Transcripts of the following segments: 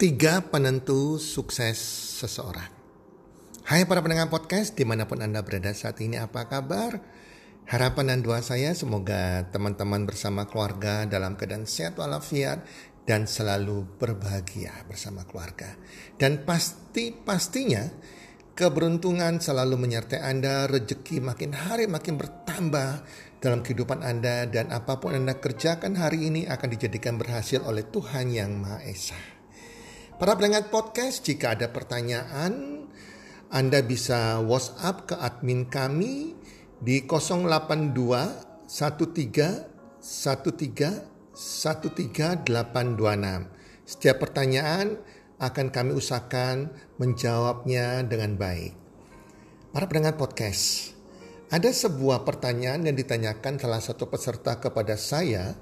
Tiga penentu sukses seseorang. Hai para pendengar podcast di mana pun Anda berada saat ini apa kabar? Harapan dan doa saya semoga teman-teman bersama keluarga dalam keadaan sehat walafiat dan selalu berbahagia bersama keluarga. Dan pasti-pastinya keberuntungan selalu menyertai Anda, rezeki makin hari makin bertambah dalam kehidupan Anda dan apa pun Anda kerjakan hari ini akan dijadikan berhasil oleh Tuhan Yang Maha Esa. Para pendengar podcast, jika ada pertanyaan, Anda bisa WhatsApp ke admin kami di 082 13 13 13826. Setiap pertanyaan akan kami usahakan menjawabnya dengan baik. Para pendengar podcast, ada sebuah pertanyaan yang ditanyakan salah satu peserta kepada saya,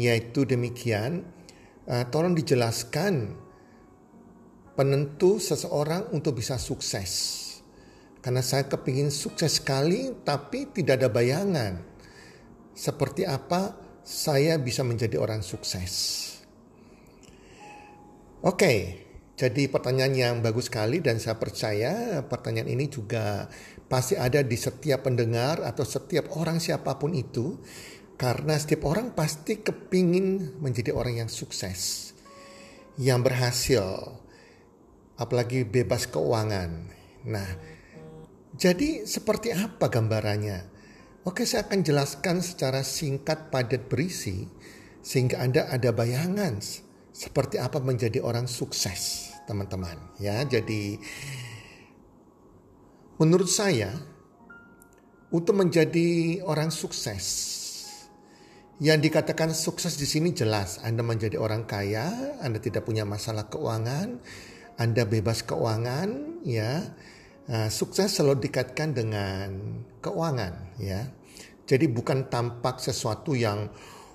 yaitu demikian, uh, tolong dijelaskan penentu seseorang untuk bisa sukses. Karena saya kepingin sukses sekali tapi tidak ada bayangan. Seperti apa saya bisa menjadi orang sukses. Oke, jadi pertanyaan yang bagus sekali dan saya percaya pertanyaan ini juga pasti ada di setiap pendengar atau setiap orang siapa pun itu. Karena setiap orang pasti kepingin menjadi orang yang sukses. Yang berhasil, apalagi bebas keuangan. Nah, jadi seperti apa gambarannya? Oke, saya akan jelaskan secara singkat padat berisi sehingga Anda ada bayangan seperti apa menjadi orang sukses, teman-teman. Ya, jadi menurut saya untuk menjadi orang sukses yang dikatakan sukses di sini jelas Anda menjadi orang kaya, Anda tidak punya masalah keuangan, anda bebas keuangan, ya. Uh, sukses selalu dikaitkan dengan keuangan, ya. Jadi bukan tampak sesuatu yang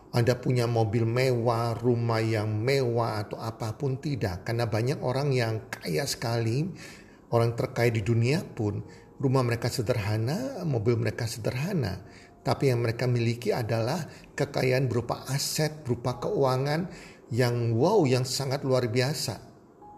anda punya mobil mewah, rumah yang mewah atau apa pun tidak. Karena banyak orang yang kaya sekali, orang terkaya di dunia pun rumah mereka sederhana, mobil mereka sederhana. Tapi yang mereka miliki adalah kekayaan berupa aset, berupa keuangan yang wow, yang sangat luar biasa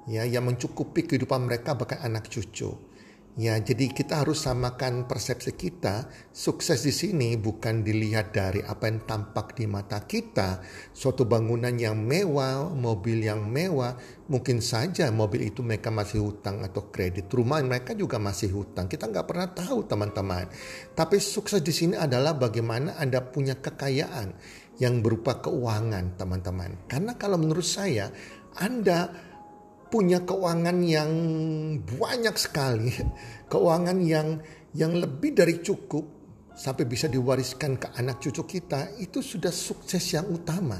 ya yang mencukupi kehidupan mereka bahkan anak cucu. Ya, jadi kita harus samakan persepsi kita. Sukses di sini bukan dilihat dari apa yang tampak di mata kita. Suatu bangunan yang mewah, mobil yang mewah, mungkin saja mobil itu mereka masih hutang atau kredit. Rumah mereka juga masih hutang. Kita nggak pernah tahu teman-teman. Tapi sukses di sini adalah bagaimana Anda punya kekayaan yang berupa keuangan teman-teman. Karena kalau menurut saya, Anda punya keuangan yang banyak sekali, keuangan yang yang lebih dari cukup sampai bisa diwariskan ke anak cucu kita, itu sudah sukses yang utama.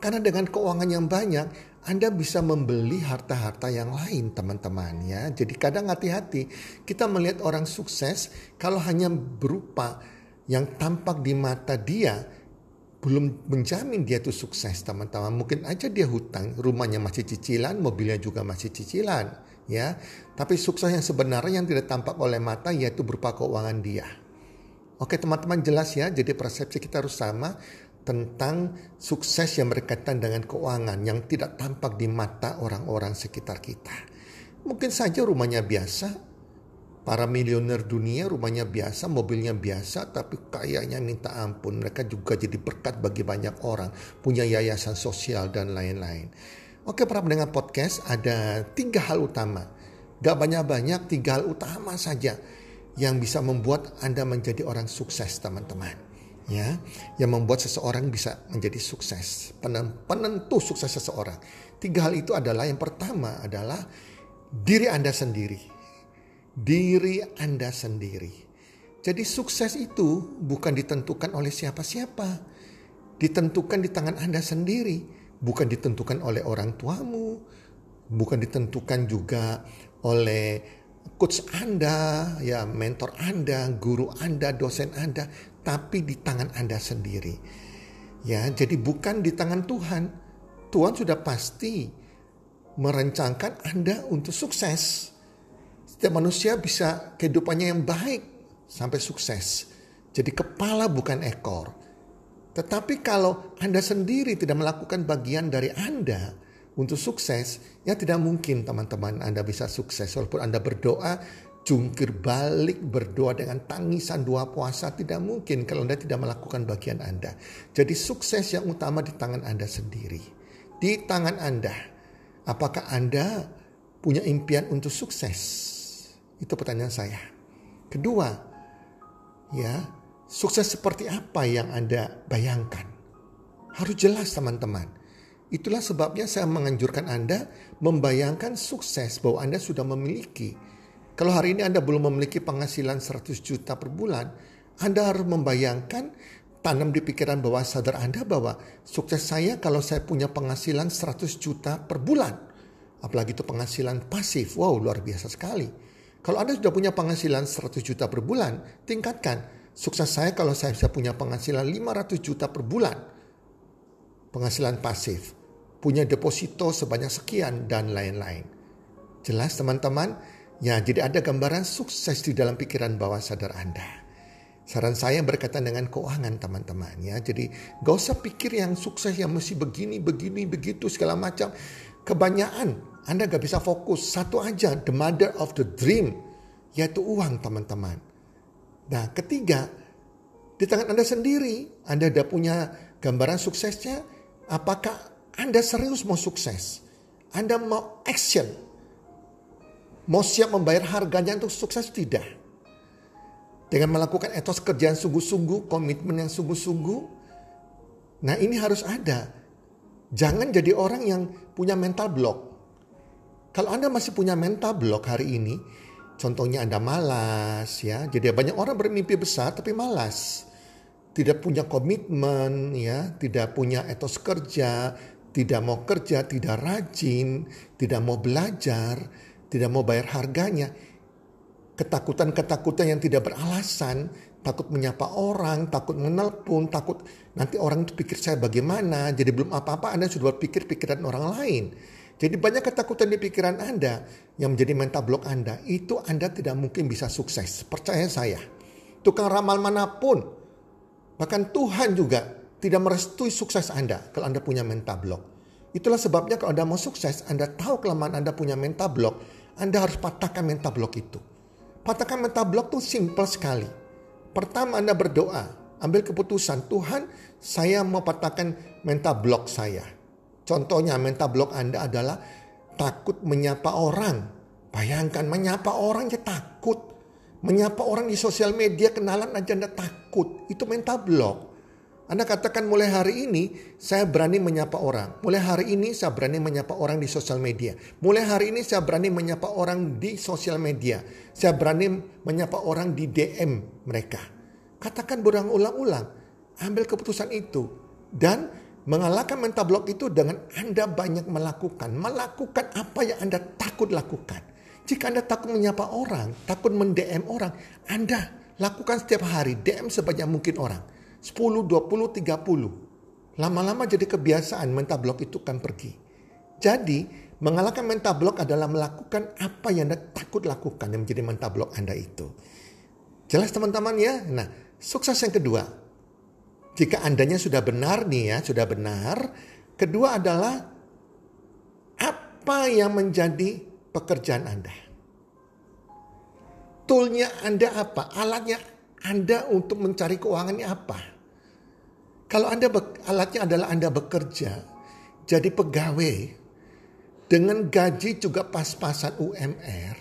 Karena dengan keuangan yang banyak, Anda bisa membeli harta-harta yang lain, teman-teman ya. Jadi kadang hati-hati kita melihat orang sukses kalau hanya berupa yang tampak di mata dia, belum menjamin dia itu sukses teman-teman. Mungkin aja dia hutang, rumahnya masih cicilan, mobilnya juga masih cicilan, ya. Tapi sukses yang sebenarnya yang tidak tampak oleh mata yaitu berupa keuangan dia. Oke teman-teman jelas ya, jadi persepsi kita harus sama tentang sukses yang berkaitan dengan keuangan yang tidak tampak di mata orang-orang sekitar kita. Mungkin saja rumahnya biasa, Para milioner dunia rumahnya biasa, mobilnya biasa, tapi kayaknya minta ampun. Mereka juga jadi berkat bagi banyak orang, punya yayasan sosial dan lain-lain. Oke para pendengar podcast, ada tiga hal utama. Gak banyak-banyak, tiga hal utama saja yang bisa membuat Anda menjadi orang sukses teman-teman. Ya, yang membuat seseorang bisa menjadi sukses, penentu sukses seseorang. Tiga hal itu adalah yang pertama adalah diri Anda sendiri diri Anda sendiri. Jadi sukses itu bukan ditentukan oleh siapa-siapa. Ditentukan di tangan Anda sendiri. Bukan ditentukan oleh orang tuamu. Bukan ditentukan juga oleh coach Anda, ya mentor Anda, guru Anda, dosen Anda. Tapi di tangan Anda sendiri. Ya, jadi bukan di tangan Tuhan. Tuhan sudah pasti merencangkan Anda untuk sukses. Setiap manusia bisa kehidupannya yang baik sampai sukses. Jadi kepala bukan ekor. Tetapi kalau Anda sendiri tidak melakukan bagian dari Anda, untuk sukses, ya tidak mungkin teman-teman Anda bisa sukses walaupun Anda berdoa jungkir balik berdoa dengan tangisan dua puasa tidak mungkin kalau Anda tidak melakukan bagian Anda. Jadi sukses yang utama di tangan Anda sendiri. Di tangan Anda. Apakah Anda punya impian untuk sukses? Itu pertanyaan saya. Kedua, ya, sukses seperti apa yang Anda bayangkan? Harus jelas teman-teman. Itulah sebabnya saya menganjurkan Anda membayangkan sukses bahwa Anda sudah memiliki. Kalau hari ini Anda belum memiliki penghasilan 100 juta per bulan, Anda harus membayangkan tanam di pikiran bawah sadar Anda bahwa sukses saya kalau saya punya penghasilan 100 juta per bulan. Apalagi itu penghasilan pasif. Wow, luar biasa sekali. Kalau Anda sudah punya penghasilan 100 juta per bulan, tingkatkan. Sukses saya kalau saya bisa punya penghasilan 500 juta per bulan. Penghasilan pasif punya deposito sebanyak sekian dan lain-lain. Jelas teman-teman? Ya, jadi ada gambaran sukses di dalam pikiran bawah sadar Anda. Saran saya berkaitan dengan keuangan teman-teman ya. Jadi gak usah pikir yang sukses yang mesti begini, begini, begitu segala macam. Kebanyakan Anda gak bisa fokus. Satu aja, the mother of the dream. Yaitu uang teman-teman. Nah ketiga, di tangan Anda sendiri. Anda udah punya gambaran suksesnya. Apakah anda serius mau sukses, Anda mau action, mau siap membayar harganya untuk sukses tidak? Dengan melakukan etos kerjaan sungguh-sungguh, komitmen yang sungguh-sungguh. Nah ini harus ada. Jangan jadi orang yang punya mental block. Kalau Anda masih punya mental block hari ini, contohnya Anda malas ya. Jadi banyak orang bermimpi besar tapi malas. Tidak punya komitmen ya, tidak punya etos kerja, tidak mau kerja, tidak rajin, tidak mau belajar, tidak mau bayar harganya. Ketakutan-ketakutan yang tidak beralasan, takut menyapa orang, takut menelpon, takut nanti orang itu pikir saya bagaimana. Jadi belum apa-apa Anda sudah berpikir pikiran orang lain. Jadi banyak ketakutan di pikiran Anda yang menjadi mental block Anda. Itu Anda tidak mungkin bisa sukses. Percaya saya. Tukang ramal mana pun. Bahkan Tuhan juga tidak merestui sukses Anda kalau Anda punya mental block. Itulah sebabnya kalau Anda mau sukses, Anda tahu kelemahan Anda punya mental block, Anda harus patahkan mental block itu. Patahkan mental block itu simple sekali. Pertama Anda berdoa, ambil keputusan, Tuhan saya mau patahkan mental block saya. Contohnya mental block Anda adalah takut menyapa orang. Bayangkan menyapa orang ya takut. Menyapa orang di sosial media kenalan aja Anda takut. Itu mental block. Anda katakan mulai hari ini saya berani menyapa orang. Mulai hari ini saya berani menyapa orang di sosial media. Mulai hari ini saya berani menyapa orang di sosial media. Saya berani menyapa orang di DM mereka. Katakan berulang-ulang. Ambil keputusan itu. Dan mengalahkan mental block itu dengan Anda banyak melakukan. Melakukan apa yang Anda takut lakukan. Jika Anda takut menyapa orang, takut mendm orang, Anda lakukan setiap hari DM sebanyak mungkin orang 10, 20, 30. Lama-lama jadi kebiasaan mental block itu kan pergi. Jadi mengalahkan mental block adalah melakukan apa yang Anda takut lakukan yang menjadi mental block Anda itu. Jelas teman-teman ya? Nah sukses yang kedua. Jika Andanya sudah benar nih ya, sudah benar. Kedua adalah apa yang menjadi pekerjaan Anda. Toolnya Anda apa? Alatnya Anda untuk mencari keuangannya apa? Kalau Anda alatnya adalah Anda bekerja jadi pegawai dengan gaji juga pas-pasan UMR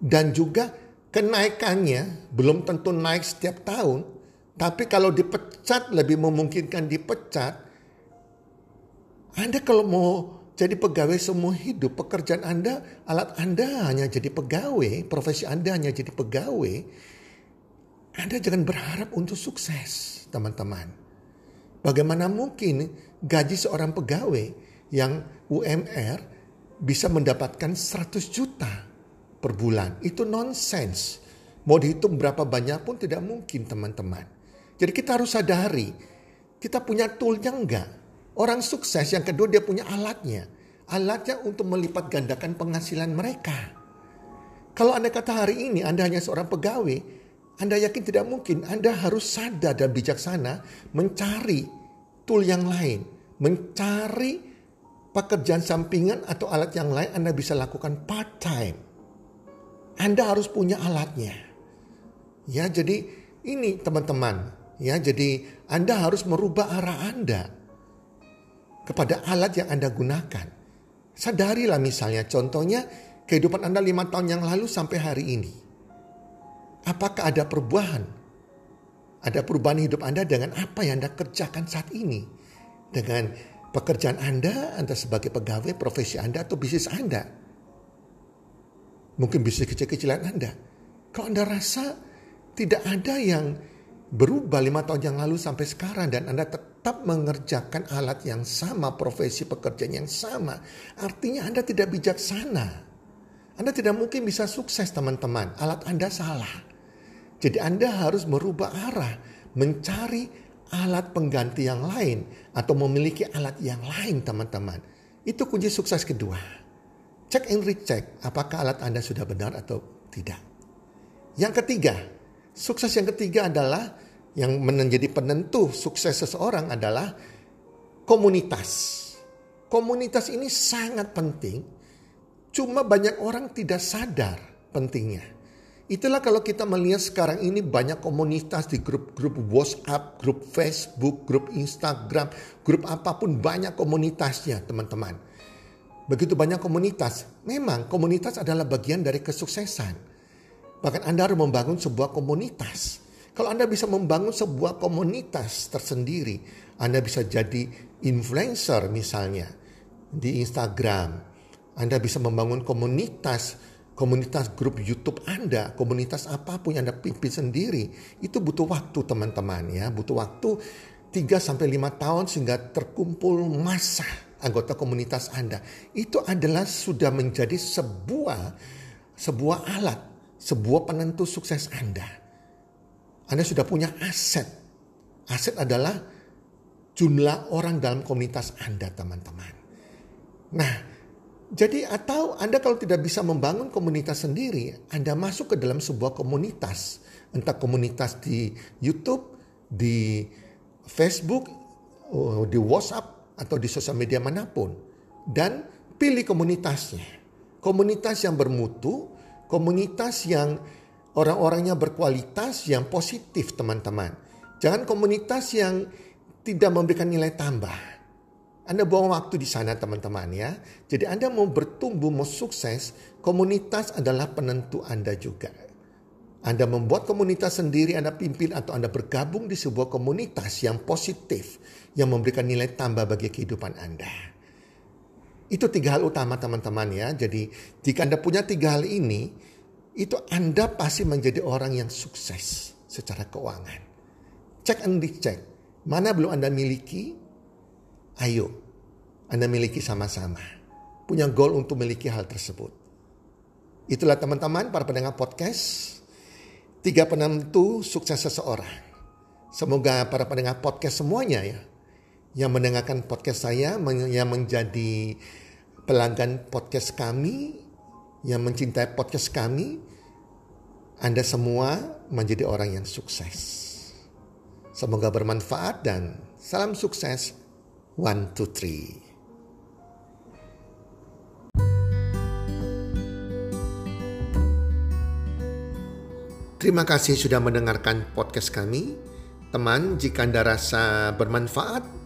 dan juga kenaikannya belum tentu naik setiap tahun, tapi kalau dipecat lebih memungkinkan dipecat. Anda kalau mau jadi pegawai semua hidup, pekerjaan Anda, alat Anda hanya jadi pegawai, profesi Anda hanya jadi pegawai, Anda jangan berharap untuk sukses, teman-teman. Bagaimana mungkin gaji seorang pegawai yang UMR bisa mendapatkan 100 juta per bulan? Itu nonsens. Mau dihitung berapa banyak pun tidak mungkin teman-teman. Jadi kita harus sadari, kita punya toolnya enggak. Orang sukses yang kedua dia punya alatnya. Alatnya untuk melipat gandakan penghasilan mereka. Kalau Anda kata hari ini Anda hanya seorang pegawai, anda yakin tidak mungkin. Anda harus sadar dan bijaksana mencari tool yang lain. Mencari pekerjaan sampingan atau alat yang lain Anda bisa lakukan part time. Anda harus punya alatnya. Ya, jadi ini teman-teman, ya, jadi Anda harus merubah arah Anda kepada alat yang Anda gunakan. Sadarilah misalnya contohnya kehidupan Anda lima tahun yang lalu sampai hari ini. Apakah ada perubahan? Ada perubahan hidup Anda dengan apa yang Anda kerjakan saat ini? Dengan pekerjaan Anda, Anda sebagai pegawai, profesi Anda atau bisnis Anda. Mungkin bisnis kecil-kecilan Anda. Kalau Anda rasa tidak ada yang berubah lima tahun yang lalu sampai sekarang dan Anda tetap mengerjakan alat yang sama, profesi pekerjaan yang sama, artinya Anda tidak bijaksana. Anda tidak mungkin bisa sukses teman-teman, alat Anda salah. Jadi Anda harus merubah arah, mencari alat pengganti yang lain atau memiliki alat yang lain teman-teman. Itu kunci sukses kedua. Cek and recheck apakah alat Anda sudah benar atau tidak. Yang ketiga, Sukses yang ketiga adalah yang menjadi penentu sukses seseorang adalah komunitas. Komunitas ini sangat penting, cuma banyak orang tidak sadar pentingnya. Itulah kalau kita melihat sekarang ini banyak komunitas di grup-grup WhatsApp, grup Facebook, grup Instagram, grup apa pun banyak komunitasnya teman-teman. Begitu banyak komunitas, memang komunitas adalah bagian dari kesuksesan. Bahkan Anda harus membangun sebuah komunitas. Kalau Anda bisa membangun sebuah komunitas tersendiri, Anda bisa jadi influencer misalnya di Instagram. Anda bisa membangun komunitas, komunitas grup YouTube Anda, komunitas apa pun yang Anda pimpin sendiri. Itu butuh waktu teman-teman ya, butuh waktu 3 sampai 5 tahun sehingga terkumpul masa anggota komunitas Anda. Itu adalah sudah menjadi sebuah sebuah alat sebuah penentu sukses Anda. Anda sudah punya aset. Aset adalah jumlah orang dalam komunitas Anda, teman-teman. Nah, jadi atau Anda kalau tidak bisa membangun komunitas sendiri, Anda masuk ke dalam sebuah komunitas. Entah komunitas di YouTube, di Facebook, oh, di WhatsApp, atau di sosial media mana pun. Dan pilih komunitasnya. Komunitas yang bermutu, komunitas yang orang-orangnya berkualitas yang positif teman-teman. Jangan komunitas yang tidak memberikan nilai tambah. Anda buang waktu di sana teman-teman ya. Jadi Anda mau bertumbuh, mau sukses, komunitas adalah penentu Anda juga. Anda membuat komunitas sendiri, Anda pimpin atau Anda bergabung di sebuah komunitas yang positif, yang memberikan nilai tambah bagi kehidupan Anda. Itu tiga hal utama teman-teman ya. Jadi jika Anda punya tiga hal ini, itu Anda pasti menjadi orang yang sukses secara keuangan. Cek and dicek. Mana belum Anda miliki? Ayo, Anda miliki sama-sama. Punya goal untuk memiliki hal tersebut. Itulah teman-teman para pendengar podcast. Tiga penentu sukses seseorang. Semoga para pendengar podcast semuanya ya yang mendengarkan podcast saya, yang menjadi pelanggan podcast kami, yang mencintai podcast kami, Anda semua menjadi orang yang sukses. Semoga bermanfaat dan salam sukses. One, two, three. Terima kasih sudah mendengarkan podcast kami. Teman, jika Anda rasa bermanfaat,